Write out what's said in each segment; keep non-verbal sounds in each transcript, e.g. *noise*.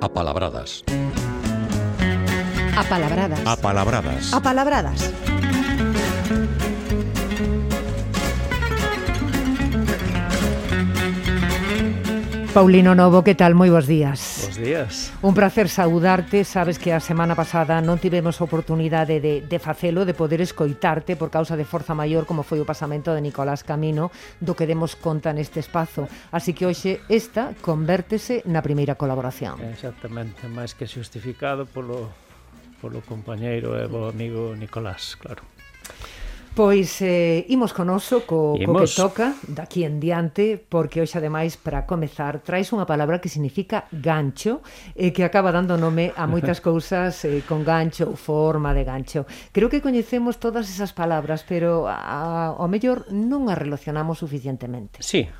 Apalabradas. Apalabradas. Apalabradas. Apalabradas. Paulino Novo, ¿qué tal? Muy buenos días días. Un placer saudarte, sabes que a semana pasada non tivemos oportunidade de, de facelo, de poder escoitarte por causa de forza maior como foi o pasamento de Nicolás Camino, do que demos conta neste espazo. Así que hoxe esta convértese na primeira colaboración. Exactamente, máis que xustificado polo, polo compañeiro e bo amigo Nicolás, claro. Pois eh, imos con oso co, co que toca daqui en diante porque hoxe ademais para comezar traes unha palabra que significa gancho e eh, que acaba dando nome a moitas *laughs* cousas eh, con gancho ou forma de gancho. Creo que coñecemos todas esas palabras, pero a, ao mellor non as relacionamos suficientemente. Sí,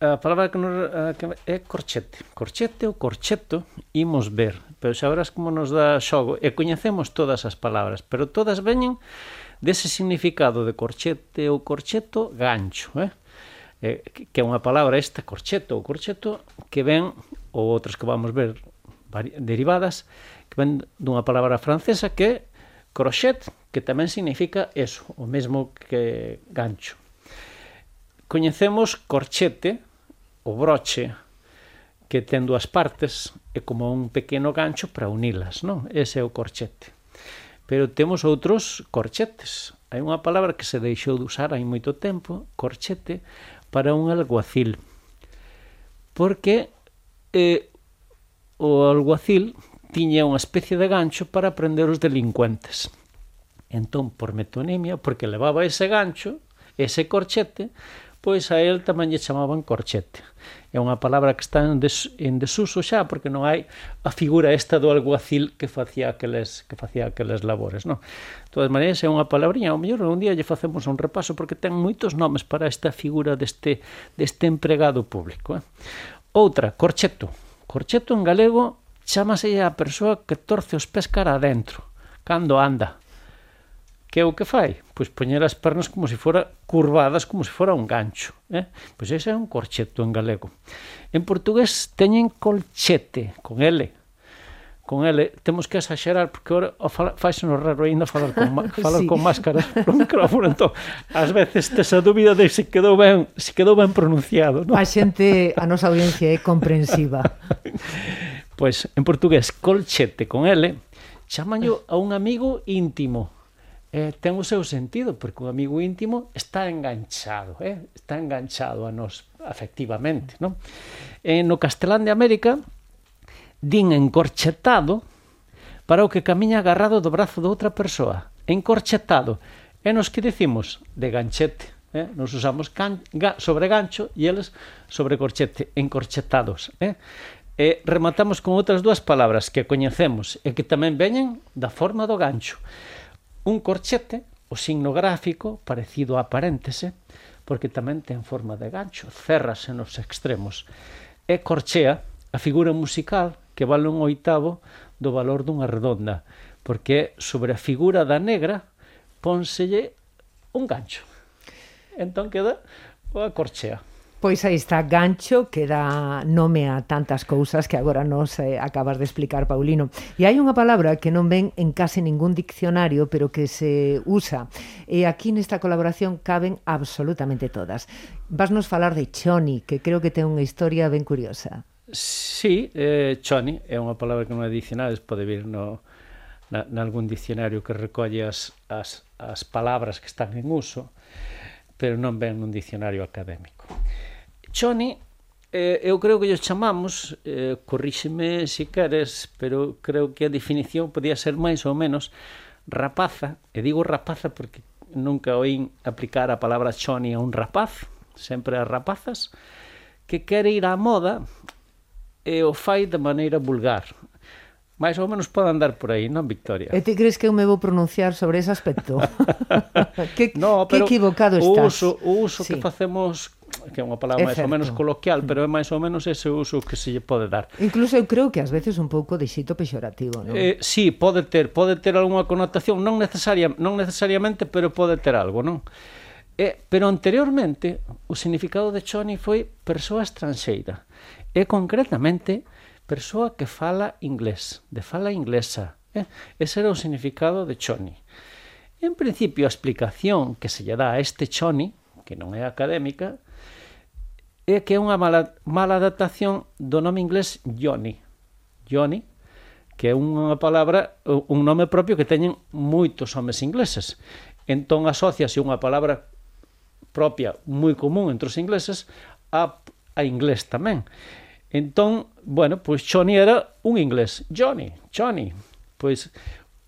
a palabra que, nos, a, que é corchete. Corchete ou corcheto imos ver, pero xa verás como nos dá xogo e coñecemos todas as palabras, pero todas veñen dese significado de corchete ou corcheto, gancho, eh? eh, que é unha palabra esta, corcheto ou corcheto, que ven, ou outras que vamos ver derivadas, que ven dunha palabra francesa que é crochet, que tamén significa eso, o mesmo que gancho. Coñecemos corchete, o broche, que ten dúas partes, é como un pequeno gancho para unilas, non? Ese é o corchete. Pero temos outros corchetes. Hai unha palabra que se deixou de usar hai moito tempo, corchete, para un alguacil. Porque eh, o alguacil tiña unha especie de gancho para prender os delincuentes. Entón, por metonimia, porque levaba ese gancho, ese corchete, pois a el tamén lle chamaban corchete. É unha palabra que está en, des, en desuso xa porque non hai a figura esta do alguacil que facía aqueles que facía aqueles labores, non? De todas maneiras é unha palabriña, ao mellor un día lle facemos un repaso porque ten moitos nomes para esta figura deste deste empregado público, eh? Outra, corcheto. Corcheto en galego chámase a persoa que torce os pés cara adentro, cando anda que é o que fai? Pois poñer as pernas como se fora curvadas, como se fora un gancho. Eh? Pois ese é un corcheto en galego. En portugués teñen colchete, con L. Con L. Temos que exagerar, porque ora faz no raro ainda falar con, *laughs* falar sí. con máscaras pro micrófono. *laughs* Entón, ás veces tes a dúbida de se quedou ben, se quedou ben pronunciado. No? A xente, a nosa audiencia é comprensiva. Pois, en portugués, colchete con L, chamanllo a un amigo íntimo eh, ten o seu sentido, porque o amigo íntimo está enganchado, eh? está enganchado a nos afectivamente. Non? Eh, no castelán de América, din encorchetado para o que camiña agarrado do brazo de outra persoa. Encorchetado. E nos que decimos? De ganchete. Eh? Nos usamos can, ga, sobre gancho e eles sobre corchete, encorchetados. Eh? E rematamos con outras dúas palabras que coñecemos e que tamén veñen da forma do gancho. Un corchete, o signo gráfico, parecido a paréntese, porque tamén ten forma de gancho, cerrase nos extremos. E corchea, a figura musical que vale un oitavo do valor dunha redonda, porque sobre a figura da negra pónselle un gancho. Entón queda a corchea. Pois aí está Gancho, que dá nome a tantas cousas que agora nos eh, acabas de explicar, Paulino. E hai unha palabra que non ven en case ningún diccionario, pero que se usa. E aquí nesta colaboración caben absolutamente todas. Vasnos falar de Choni, que creo que ten unha historia ben curiosa. Sí, eh, Choni é unha palabra que non é dicionario, pode vir no, na, na algún que recolle as, as, as palabras que están en uso, pero non ven nun diccionario académico. Choni, eh, eu creo que lle chamamos, eh, corríxeme se si queres, pero creo que a definición podía ser máis ou menos rapaza, e digo rapaza porque nunca oín aplicar a palabra choni a un rapaz, sempre a rapazas, que quere ir á moda e o fai de maneira vulgar. Mais ou menos pode andar por aí, non, Victoria? E ti crees que eu me vou pronunciar sobre ese aspecto? *laughs* que, no, pero que equivocado estás. O uso, o uso sí. que facemos que é unha palabra é máis ou menos coloquial, mm. pero é máis ou menos ese uso que se lle pode dar. Incluso eu creo que ás veces un pouco de xito pexorativo, non? Eh, sí, pode ter, pode ter algunha connotación, non necesaria, non necesariamente, pero pode ter algo, non? Eh, pero anteriormente o significado de choni foi persoa estranxeira. E concretamente persoa que fala inglés, de fala inglesa. Eh? Ese era o significado de choni. En principio, a explicación que se lle dá a este choni, que non é académica, é que é unha mala, mala adaptación do nome inglés Johnny. Johnny, que é unha palabra, un nome propio que teñen moitos homes ingleses. Entón asociase unha palabra propia moi común entre os ingleses a, a inglés tamén. Entón, bueno, pois Johnny era un inglés. Johnny, Johnny. Pois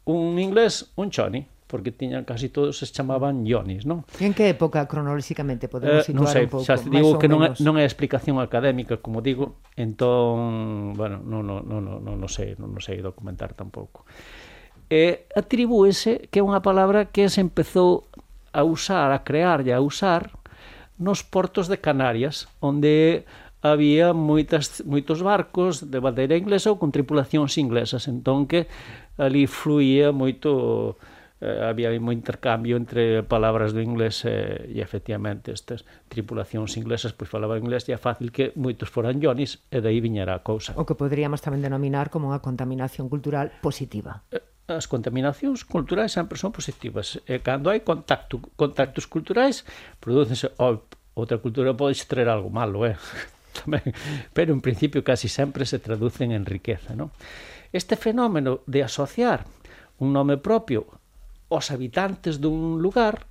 un inglés, un Johnny porque tiñan casi todos se chamaban mm. ionis, non? En que época cronolóxicamente podemos situar eh, non sei, un pouco? Xa digo que non é, non é explicación académica, como digo, entón, bueno, non non non non non, non sei, non, non sei documentar tampouco. Eh, atribúese que é unha palabra que se empezou a usar, a crear e a usar nos portos de Canarias, onde había moitas, moitos barcos de bandeira inglesa ou con tripulacións inglesas, entón que ali fluía moito eh, había moi intercambio entre palabras do inglés e, e efectivamente estas tripulacións inglesas pois falaban inglés e é fácil que moitos foran jonis e dai viñera a cousa. O que poderíamos tamén denominar como unha contaminación cultural positiva. Eh, as contaminacións culturais sempre son positivas. E cando hai contacto, contactos culturais, producense oh, outra cultura pode traer algo malo, eh? *laughs* tamén, pero en principio casi sempre se traducen en riqueza, non? Este fenómeno de asociar un nome propio os habitantes dun lugar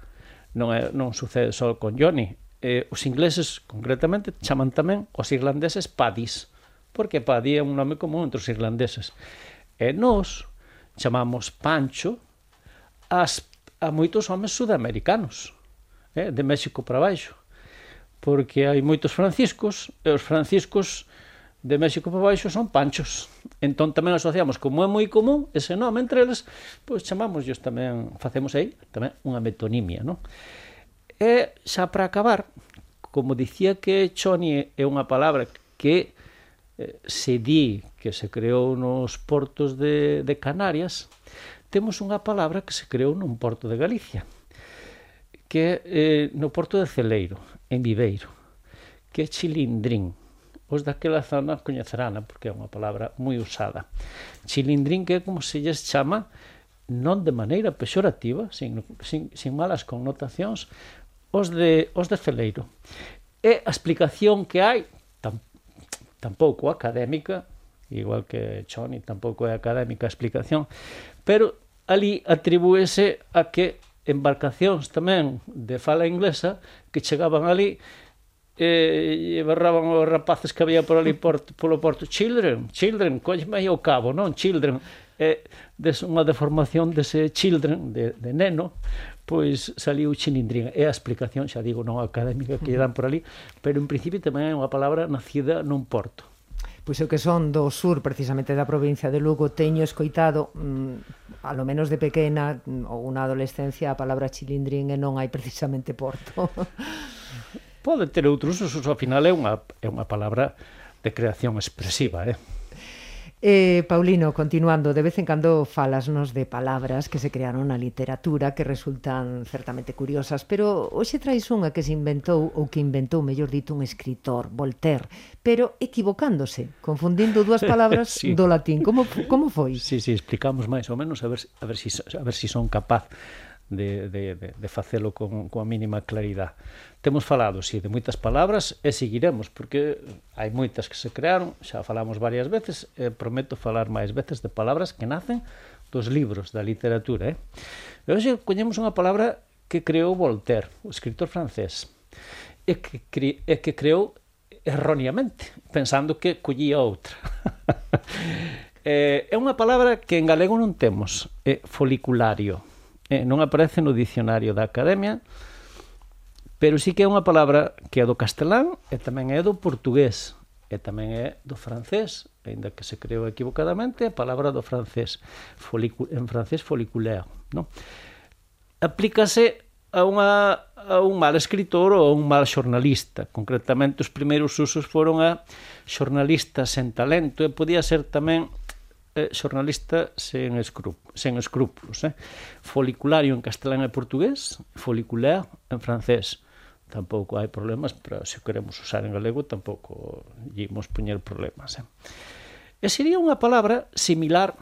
non, é, non sucede só con Johnny. Eh, os ingleses concretamente chaman tamén os irlandeses paddies porque paddy é un nome común entre os irlandeses. E nós chamamos pancho as, a moitos homes sudamericanos eh, de México para baixo porque hai moitos franciscos e os franciscos de México para baixo son panchos. Entón tamén asociamos, como é moi común ese nome entre eles, pois chamamos tamén, facemos aí tamén unha metonimia, non? E xa para acabar, como dicía que choni é unha palabra que eh, se di que se creou nos portos de, de Canarias, temos unha palabra que se creou nun porto de Galicia, que eh, no porto de Celeiro, en Viveiro, que é chilindrín os daquela zona coñecerana, porque é unha palabra moi usada. Chilindrín que é como se lles chama, non de maneira pexorativa, sin, sin, sin malas connotacións, os de, os de Celeiro. E a explicación que hai, tam, tampouco académica, igual que Choni tampouco é académica a explicación, pero ali atribúese a que embarcacións tamén de fala inglesa que chegaban ali e, e barraban os rapaces que había por ali por, polo porto children, children, colleme aí o cabo, non? Children e des unha deformación dese children de, de neno pois saliu chilindrín é a explicación, xa digo, non académica que lle dan por ali pero en principio tamén é unha palabra nacida nun porto Pois eu que son do sur, precisamente da provincia de Lugo, teño escoitado, mm, a lo menos de pequena mm, ou unha adolescencia, a palabra chilindrín e non hai precisamente porto. *laughs* pode ter outros usos, ao final é unha, é unha palabra de creación expresiva, eh? Eh, Paulino, continuando, de vez en cando falasnos de palabras que se crearon na literatura que resultan certamente curiosas, pero hoxe trais unha que se inventou ou que inventou, mellor dito, un escritor, Voltaire, pero equivocándose, confundindo dúas *laughs* palabras sí. do latín. Como como foi? Sí, sí, explicamos máis ou menos a ver a ver si a ver si son capaz de, de, de, de facelo con, con a mínima claridade. Temos falado, si, sí, de moitas palabras e seguiremos, porque hai moitas que se crearon, xa falamos varias veces, e prometo falar máis veces de palabras que nacen dos libros, da literatura. Eh? E hoxe coñemos unha palabra que creou Voltaire, o escritor francés, e que, cre, e que creou erróneamente, pensando que collía outra. *laughs* Eh, é unha palabra que en galego non temos, é foliculario eh, non aparece no dicionario da Academia, pero sí que é unha palabra que é do castelán e tamén é do portugués e tamén é do francés, aínda que se creou equivocadamente, a palabra do francés, folicu, en francés foliculaire, non? Aplícase a, unha, a un mal escritor ou a un mal xornalista. Concretamente, os primeiros usos foron a xornalistas sen talento e podía ser tamén eh, xornalista sen, escrup, sen escrúpulos. Eh? Foliculario en castelán e portugués, folicular en francés. Tampouco hai problemas, pero se o queremos usar en galego tampouco lle imos poñer problemas. Eh? E sería unha palabra similar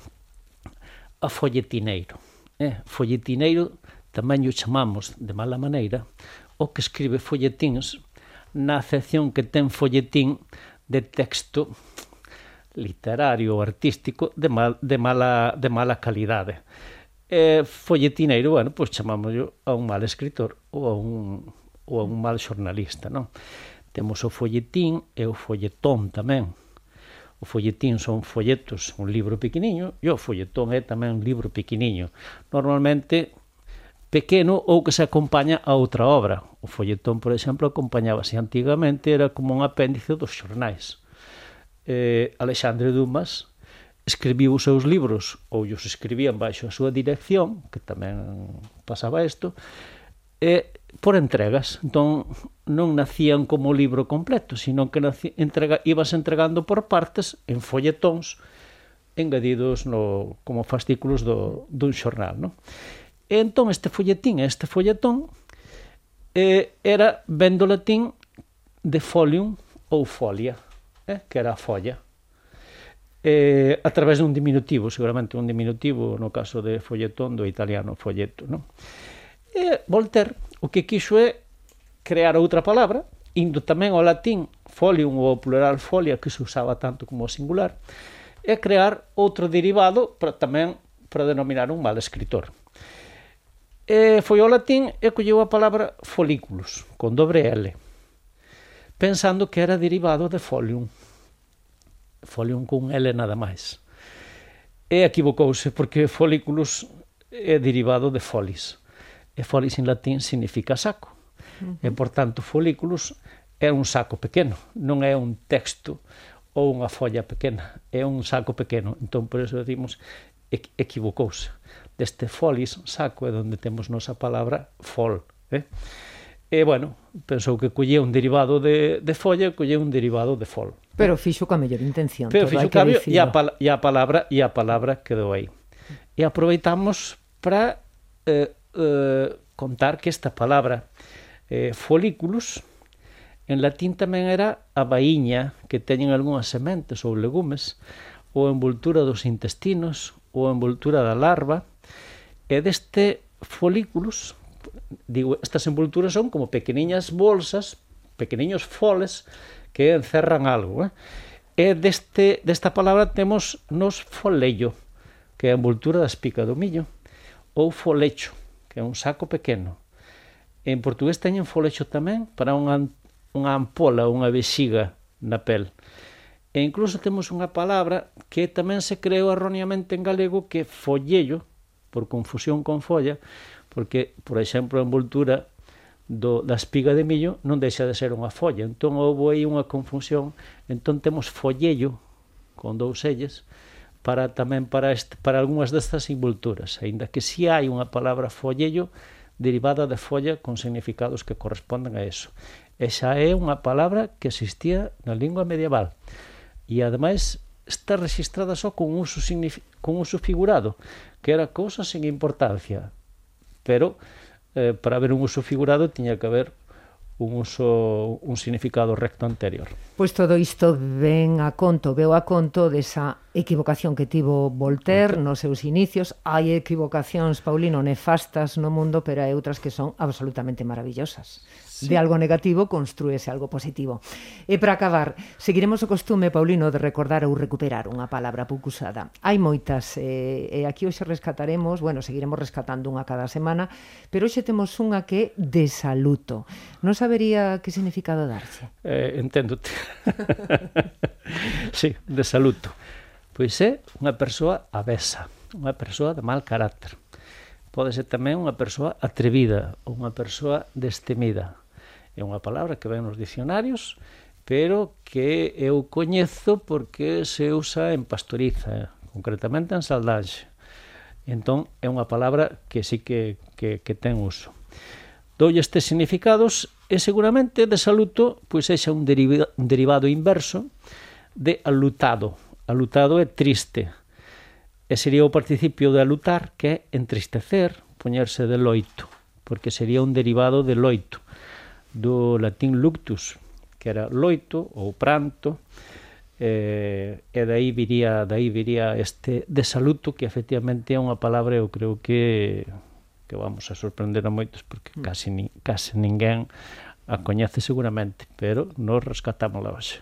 a folletineiro. Eh? Folletineiro tamén o chamamos de mala maneira o que escribe folletins na acepción que ten folletín de texto literario ou artístico de, mal, de, mala, de mala calidade. E folletineiro, bueno, pois chamamos a un mal escritor ou a un, ou a un mal xornalista, non? Temos o folletín e o folletón tamén. O folletín son folletos, un libro pequeniño, e o folletón é tamén un libro pequeniño. Normalmente pequeno ou que se acompaña a outra obra. O folletón, por exemplo, acompañábase antigamente, era como un apéndice dos xornais eh, Alexandre Dumas escribiu os seus libros ou os escribían baixo a súa dirección, que tamén pasaba isto, e por entregas. Entón, non nacían como libro completo, sino que nací, entrega, ibas entregando por partes en folletóns engadidos no, como fascículos do, dun xornal. Non? E entón este folletín este folletón eh, era vendo latín de folium ou folia eh, que era a folla. Eh, a través dun diminutivo, seguramente un diminutivo no caso de folletón do italiano folleto. Non? E Voltaire o que quixo é crear outra palabra, indo tamén ao latín folium ou plural folia, que se usaba tanto como singular, e crear outro derivado para tamén para denominar un mal escritor. E foi ao latín e colleu a palabra folículos, con dobre L pensando que era derivado de Folium. Folium cun L nada máis. E equivocouse porque folículos é derivado de folis. E folis en latín significa saco. Uh -huh. E, por tanto, folículos é un saco pequeno, non é un texto ou unha folla pequena, é un saco pequeno. Entón, por eso decimos equivocouse. Deste folis, saco, é onde temos nosa palabra fol. Eh? E, bueno, pensou que collía un derivado de, de folla e collía un derivado de fol. Pero fixo ca mellor intención. Pero fixo ca mellor, e, a pal, e a palabra, e a palabra quedou aí. E aproveitamos para eh, eh, contar que esta palabra eh, folículos en latín tamén era a vaíña que teñen algunhas sementes ou legumes ou a envoltura dos intestinos ou a envoltura da larva e deste folículos digo, estas envolturas son como pequeniñas bolsas, pequeniños foles que encerran algo, eh? E deste, desta palabra temos nos folello, que é a envoltura da espica do millo, ou folecho, que é un saco pequeno. En portugués teñen folecho tamén para unha, unha ampola, unha vexiga na pel. E incluso temos unha palabra que tamén se creou erróneamente en galego que é follello, por confusión con folla, porque, por exemplo, a envoltura do, da espiga de millo non deixa de ser unha folla. Entón houve aí unha confusión. Entón temos follello con dous elles para tamén para este, para algunhas destas envolturas, aínda que si hai unha palabra follello derivada de folla con significados que corresponden a eso. Esa é unha palabra que existía na lingua medieval e ademais está registrada só con uso, con uso figurado, que era cousa sen importancia pero eh, para haber un uso figurado tiña que haber un uso un significado recto anterior. Pois todo isto ven a conto, veo a conto desa equivocación que tivo Voltaire nos seus inicios. Hai equivocacións, Paulino, nefastas no mundo, pero hai outras que son absolutamente maravillosas. Sí. De algo negativo construíse algo positivo. E para acabar, seguiremos o costume, Paulino, de recordar ou recuperar unha palabra pouco usada. Hai moitas, eh, e aquí hoxe rescataremos, bueno, seguiremos rescatando unha cada semana, pero hoxe temos unha que de saluto. Non sabería que significado darse. Eh, enténdote. *laughs* sí, desaluto. Pois é unha persoa avesa, unha persoa de mal carácter. Pode ser tamén unha persoa atrevida ou unha persoa destemida. É unha palabra que ven nos dicionarios, pero que eu coñezo porque se usa en pastoriza, concretamente en saldaxe. Entón, é unha palabra que sí que, que, que ten uso. Doulle estes significados e seguramente de saluto pois eixa un, deriva, un derivado inverso de alutado, Alutado é triste. E sería o participio de alutar que é entristecer, poñerse de loito, porque sería un derivado de loito, do latín luctus, que era loito ou pranto, eh, e dai viría, dai viría este desaluto que efectivamente é unha palabra eu creo que que vamos a sorprender a moitos porque mm. casi, ni, casi ninguén a coñece seguramente, pero nos rescatámosla hoxe.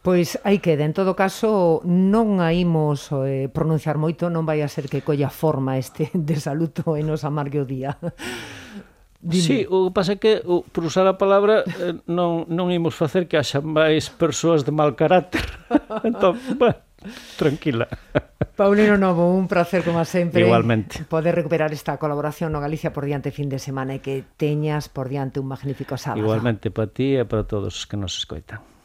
Pois hai queda, en todo caso non a imos eh, pronunciar moito, non vai a ser que colla forma este *laughs* desaluto e nos amargue o día. Dime. Sí, o que pasa é que o, por usar a palabra eh, non, non imos facer que haxa máis persoas de mal carácter. *laughs* entón, bueno, tranquila. *laughs* Paulino Novo, un placer como sempre. Igualmente. Poder recuperar esta colaboración no Galicia por diante fin de semana e que teñas por diante un magnífico sábado. Igualmente para ti e para todos os que nos escoitan.